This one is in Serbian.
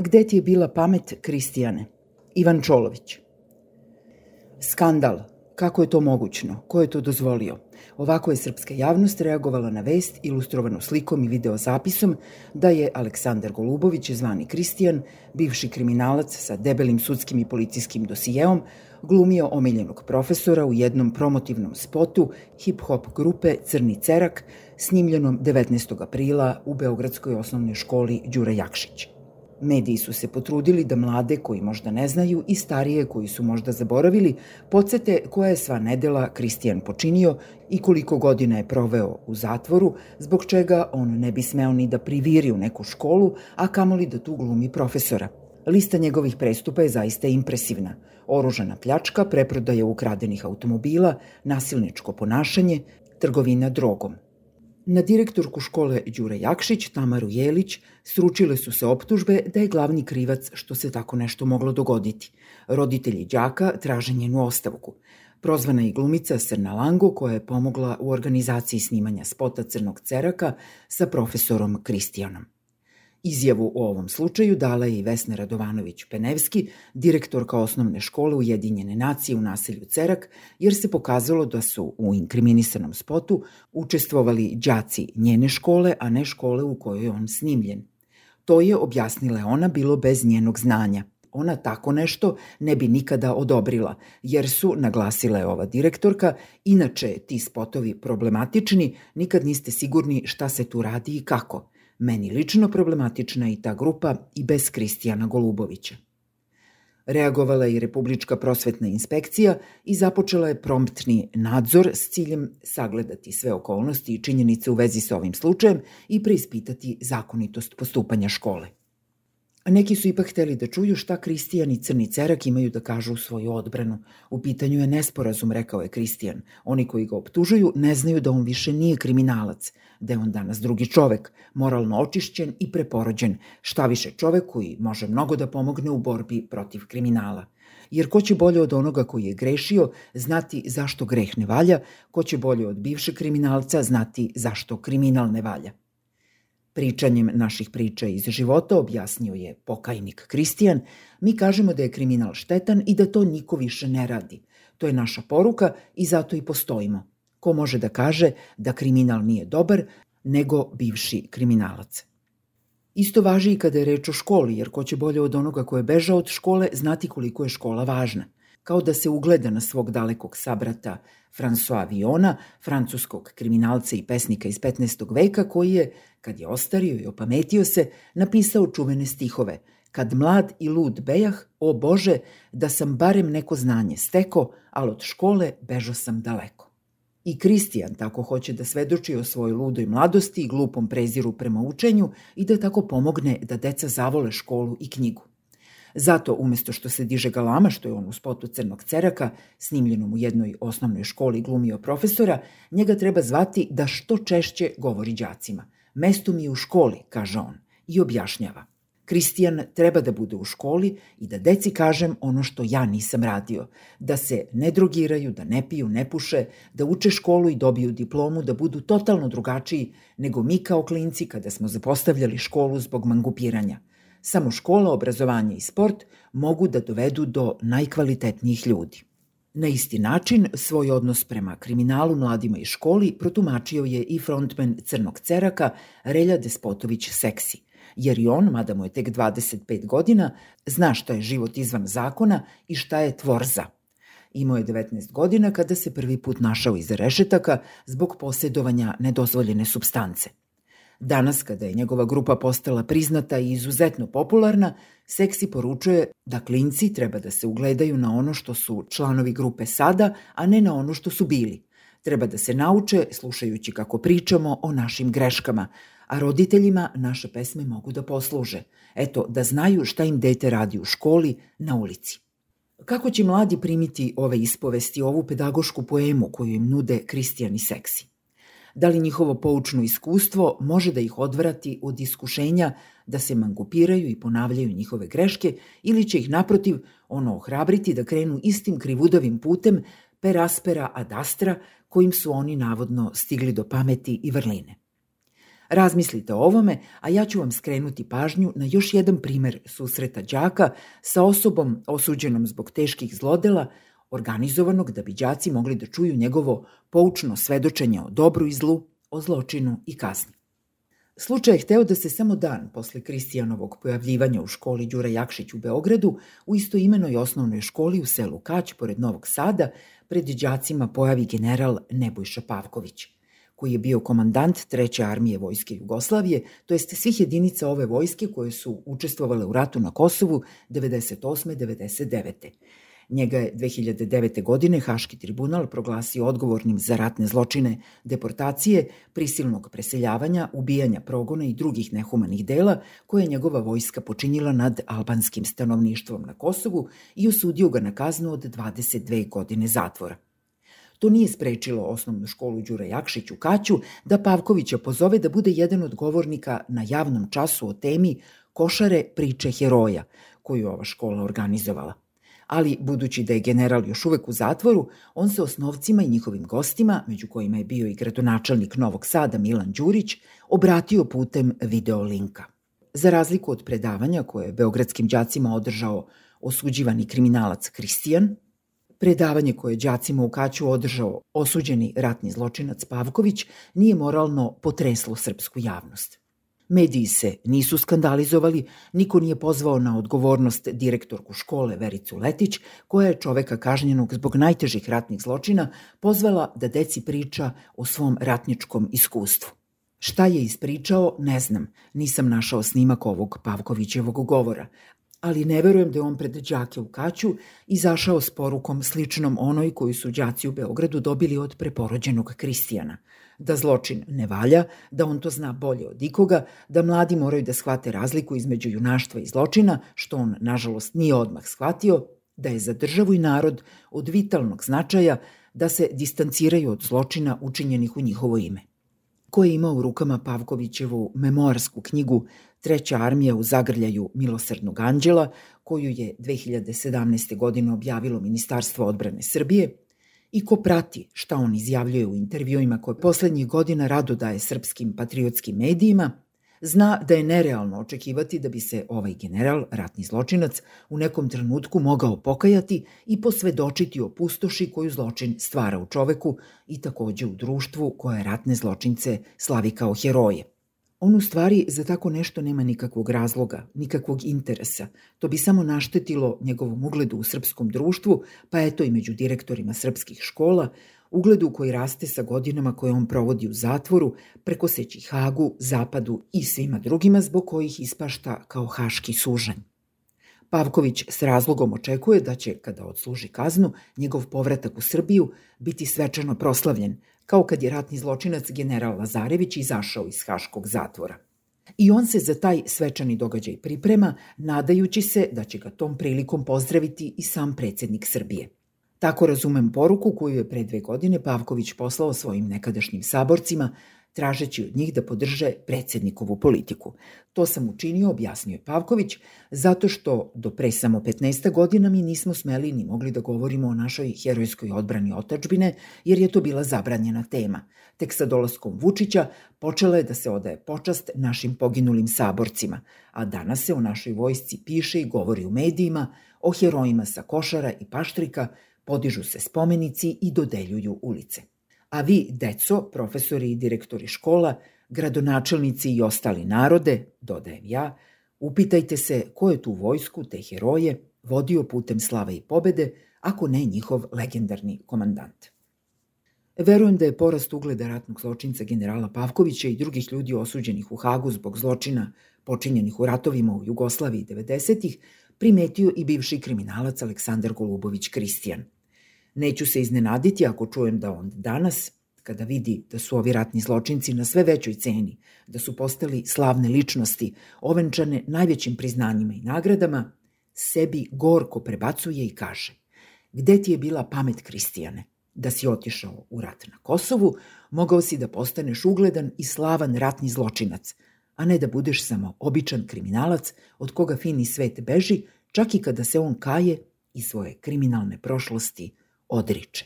Gde ti je bila pamet, Kristijane? Ivan Čolović. Skandal. Kako je to mogućno? Ko je to dozvolio? Ovako je srpska javnost reagovala na vest ilustrovanu slikom i videozapisom da je Aleksandar Golubović, zvani Kristijan, bivši kriminalac sa debelim sudskim i policijskim dosijeom, glumio omiljenog profesora u jednom promotivnom spotu hip-hop grupe Crni cerak, snimljenom 19. aprila u Beogradskoj osnovnoj školi Đura Jakšić. Mediji su se potrudili da mlade koji možda ne znaju i starije koji su možda zaboravili podsete koja je sva nedela Kristijan počinio i koliko godina je proveo u zatvoru, zbog čega on ne bi smeo ni da priviri u neku školu, a kamoli da tu glumi profesora. Lista njegovih prestupa je zaista impresivna. Oružana pljačka, preprodaja ukradenih automobila, nasilničko ponašanje, trgovina drogom – Na direktorku škole Đure Jakšić, Tamaru Jelić, sručile su se optužbe da je glavni krivac što se tako nešto moglo dogoditi. Roditelji đaka traže njenu ostavku. Prozvana je glumica Srna Lango koja je pomogla u organizaciji snimanja spota Crnog ceraka sa profesorom Kristijanom. Izjavu o ovom slučaju dala je i Vesna Radovanović-Penevski, direktorka osnovne škole Ujedinjene nacije u naselju Cerak, jer se pokazalo da su u inkriminisanom spotu učestvovali đaci njene škole, a ne škole u kojoj je on snimljen. To je, objasnila ona, bilo bez njenog znanja. Ona tako nešto ne bi nikada odobrila, jer su, naglasila je ova direktorka, inače ti spotovi problematični, nikad niste sigurni šta se tu radi i kako – Meni lično problematična i ta grupa i bez Kristijana Golubovića. Reagovala je Republička prosvetna inspekcija i započela je promptni nadzor s ciljem sagledati sve okolnosti i činjenice u vezi sa ovim slučajem i preispitati zakonitost postupanja škole. A neki su ipak hteli da čuju šta Kristijan i Crni Cerak imaju da kažu u svoju odbranu. U pitanju je nesporazum, rekao je Kristijan. Oni koji ga optužuju ne znaju da on više nije kriminalac, da je on danas drugi čovek, moralno očišćen i preporođen, šta više čovek koji može mnogo da pomogne u borbi protiv kriminala. Jer ko će bolje od onoga koji je grešio znati zašto greh ne valja, ko će bolje od bivšeg kriminalca znati zašto kriminal ne valja. Pričanjem naših priča iz života, objasnio je pokajnik Kristijan, mi kažemo da je kriminal štetan i da to niko više ne radi. To je naša poruka i zato i postojimo. Ko može da kaže da kriminal nije dobar, nego bivši kriminalac. Isto važi i kada je reč o školi, jer ko će bolje od onoga ko je bežao od škole znati koliko je škola važna – kao da se ugleda na svog dalekog sabrata François Viona, francuskog kriminalca i pesnika iz 15. veka, koji je, kad je ostario i opametio se, napisao čuvene stihove Kad mlad i lud bejah, o Bože, da sam barem neko znanje steko, ali od škole bežao sam daleko. I Kristijan tako hoće da svedoči o svojoj ludoj mladosti i glupom preziru prema učenju i da tako pomogne da deca zavole školu i knjigu. Zato, umesto što se diže galama, što je on u spotu Crnog ceraka, snimljenom u jednoj osnovnoj školi glumio profesora, njega treba zvati da što češće govori đacima. Mesto mi je u školi, kaže on, i objašnjava. Kristijan treba da bude u školi i da deci kažem ono što ja nisam radio, da se ne drogiraju, da ne piju, ne puše, da uče školu i dobiju diplomu, da budu totalno drugačiji nego mi kao klinci kada smo zapostavljali školu zbog mangupiranja – Samo škola, obrazovanje i sport mogu da dovedu do najkvalitetnijih ljudi. Na isti način, svoj odnos prema kriminalu, mladima i školi protumačio je i frontmen Crnog ceraka Relja Despotović Seksi, jer i on, mada mu je tek 25 godina, zna šta je život izvan zakona i šta je tvorza. Imao je 19 godina kada se prvi put našao iza rešetaka zbog posjedovanja nedozvoljene substance – Danas, kada je njegova grupa postala priznata i izuzetno popularna, Seksi poručuje da klinci treba da se ugledaju na ono što su članovi grupe sada, a ne na ono što su bili. Treba da se nauče, slušajući kako pričamo o našim greškama, a roditeljima naše pesme mogu da posluže. Eto, da znaju šta im dete radi u školi, na ulici. Kako će mladi primiti ove ispovesti, ovu pedagošku poemu koju im nude Kristijan i Seksi? Da li njihovo poučno iskustvo može da ih odvrati od iskušenja da se mangupiraju i ponavljaju njihove greške ili će ih naprotiv ono ohrabriti da krenu istim krivudovim putem per aspera ad astra kojim su oni navodno stigli do pameti i vrline. Razmislite o ovome, a ja ću vam skrenuti pažnju na još jedan primer susreta đaka sa osobom osuđenom zbog teških zlodela, organizovanog da bi đaci mogli da čuju njegovo poučno svedočenje o dobru i zlu, o zločinu i kazni. Slučaj je hteo da se samo dan posle Kristijanovog pojavljivanja u školi Đura Jakšić u Beogradu u istoimenoj osnovnoj školi u selu Kać pored Novog Sada pred đacima pojavi general Nebojša Pavković, koji je bio komandant Treće armije Vojske Jugoslavije, to jeste svih jedinica ove vojske koje su učestvovale u ratu na Kosovu 98. 99. Njega je 2009. godine Haški tribunal proglasio odgovornim za ratne zločine, deportacije, prisilnog preseljavanja, ubijanja progona i drugih nehumanih dela koje je njegova vojska počinila nad albanskim stanovništvom na Kosovu i osudio ga na kaznu od 22 godine zatvora. To nije sprečilo osnovnu školu Đura Jakšić u Kaću da Pavkovića pozove da bude jedan od govornika na javnom času o temi Košare priče heroja, koju ova škola organizovala ali budući da je general još uvek u zatvoru, on se osnovcima i njihovim gostima, među kojima je bio i gradonačelnik Novog Sada Milan Đurić, obratio putem videolinka. Za razliku od predavanja koje je beogradskim đacima održao osuđivani kriminalac Kristijan, predavanje koje je đacima u Kaću održao osuđeni ratni zločinac Pavković nije moralno potreslo srpsku javnost. Mediji se nisu skandalizovali, niko nije pozvao na odgovornost direktorku škole Vericu Letić, koja je čoveka kažnjenog zbog najtežih ratnih zločina pozvala da deci priča o svom ratničkom iskustvu. Šta je ispričao, ne znam, nisam našao snimak ovog Pavkovićevog govora, ali ne verujem da je on pred đake u Kaću izašao s porukom sličnom onoj koju su đaci u Beogradu dobili od preporođenog Kristijana – da zločin ne valja, da on to zna bolje od ikoga, da mladi moraju da shvate razliku između junaštva i zločina, što on, nažalost, nije odmah shvatio, da je za državu i narod od vitalnog značaja da se distanciraju od zločina učinjenih u njihovo ime. Ko je imao u rukama Pavkovićevu memoarsku knjigu Treća armija u zagrljaju milosrdnog anđela, koju je 2017. godine objavilo Ministarstvo odbrane Srbije, i ko prati šta on izjavljuje u intervjuima koje poslednjih godina rado daje srpskim patriotskim medijima, zna da je nerealno očekivati da bi se ovaj general, ratni zločinac, u nekom trenutku mogao pokajati i posvedočiti o pustoši koju zločin stvara u čoveku i takođe u društvu koje ratne zločince slavi kao heroje – On u stvari za tako nešto nema nikakvog razloga, nikakvog interesa. To bi samo naštetilo njegovom ugledu u srpskom društvu, pa eto i među direktorima srpskih škola, ugledu koji raste sa godinama koje on provodi u zatvoru, prekoseći Hagu, Zapadu i svima drugima zbog kojih ispašta kao haški sužanj. Pavković s razlogom očekuje da će, kada odsluži kaznu, njegov povratak u Srbiju biti svečano proslavljen, kao kad je ratni zločinac general Lazarević izašao iz Haškog zatvora. I on se za taj svečani događaj priprema, nadajući se da će ga tom prilikom pozdraviti i sam predsednik Srbije. Tako razumem poruku koju je pre dve godine Pavković poslao svojim nekadašnjim saborcima, tražeći od njih da podrže predsednikovu politiku. To sam učinio, objasnio je Pavković, zato što do pre samo 15 godina mi nismo smeli ni mogli da govorimo o našoj herojskoj odbrani otačbine, jer je to bila zabranjena tema. Tek sa dolaskom Vučića počela je da se odaje počast našim poginulim saborcima, a danas se o našoj vojsci piše i govori u medijima, o herojima sa Košara i Paštrika, podižu se spomenici i dodeljuju ulice. A vi, deco, profesori i direktori škola, gradonačelnici i ostali narode, dodajem ja, upitajte se ko je tu vojsku, te heroje, vodio putem slave i pobede, ako ne njihov legendarni komandant. Verujem da je porast ugleda ratnog zločinca generala Pavkovića i drugih ljudi osuđenih u Hagu zbog zločina počinjenih u ratovima u Jugoslaviji 90-ih primetio i bivši kriminalac Aleksandar Golubović Kristijan – Neću se iznenaditi ako čujem da on danas, kada vidi da su ovi ratni zločinci na sve većoj ceni, da su postali slavne ličnosti, ovenčane najvećim priznanjima i nagradama, sebi gorko prebacuje i kaže Gde ti je bila pamet Kristijane? Da si otišao u rat na Kosovu, mogao si da postaneš ugledan i slavan ratni zločinac, a ne da budeš samo običan kriminalac od koga fini svet beži, čak i kada se on kaje i svoje kriminalne prošlosti odriče.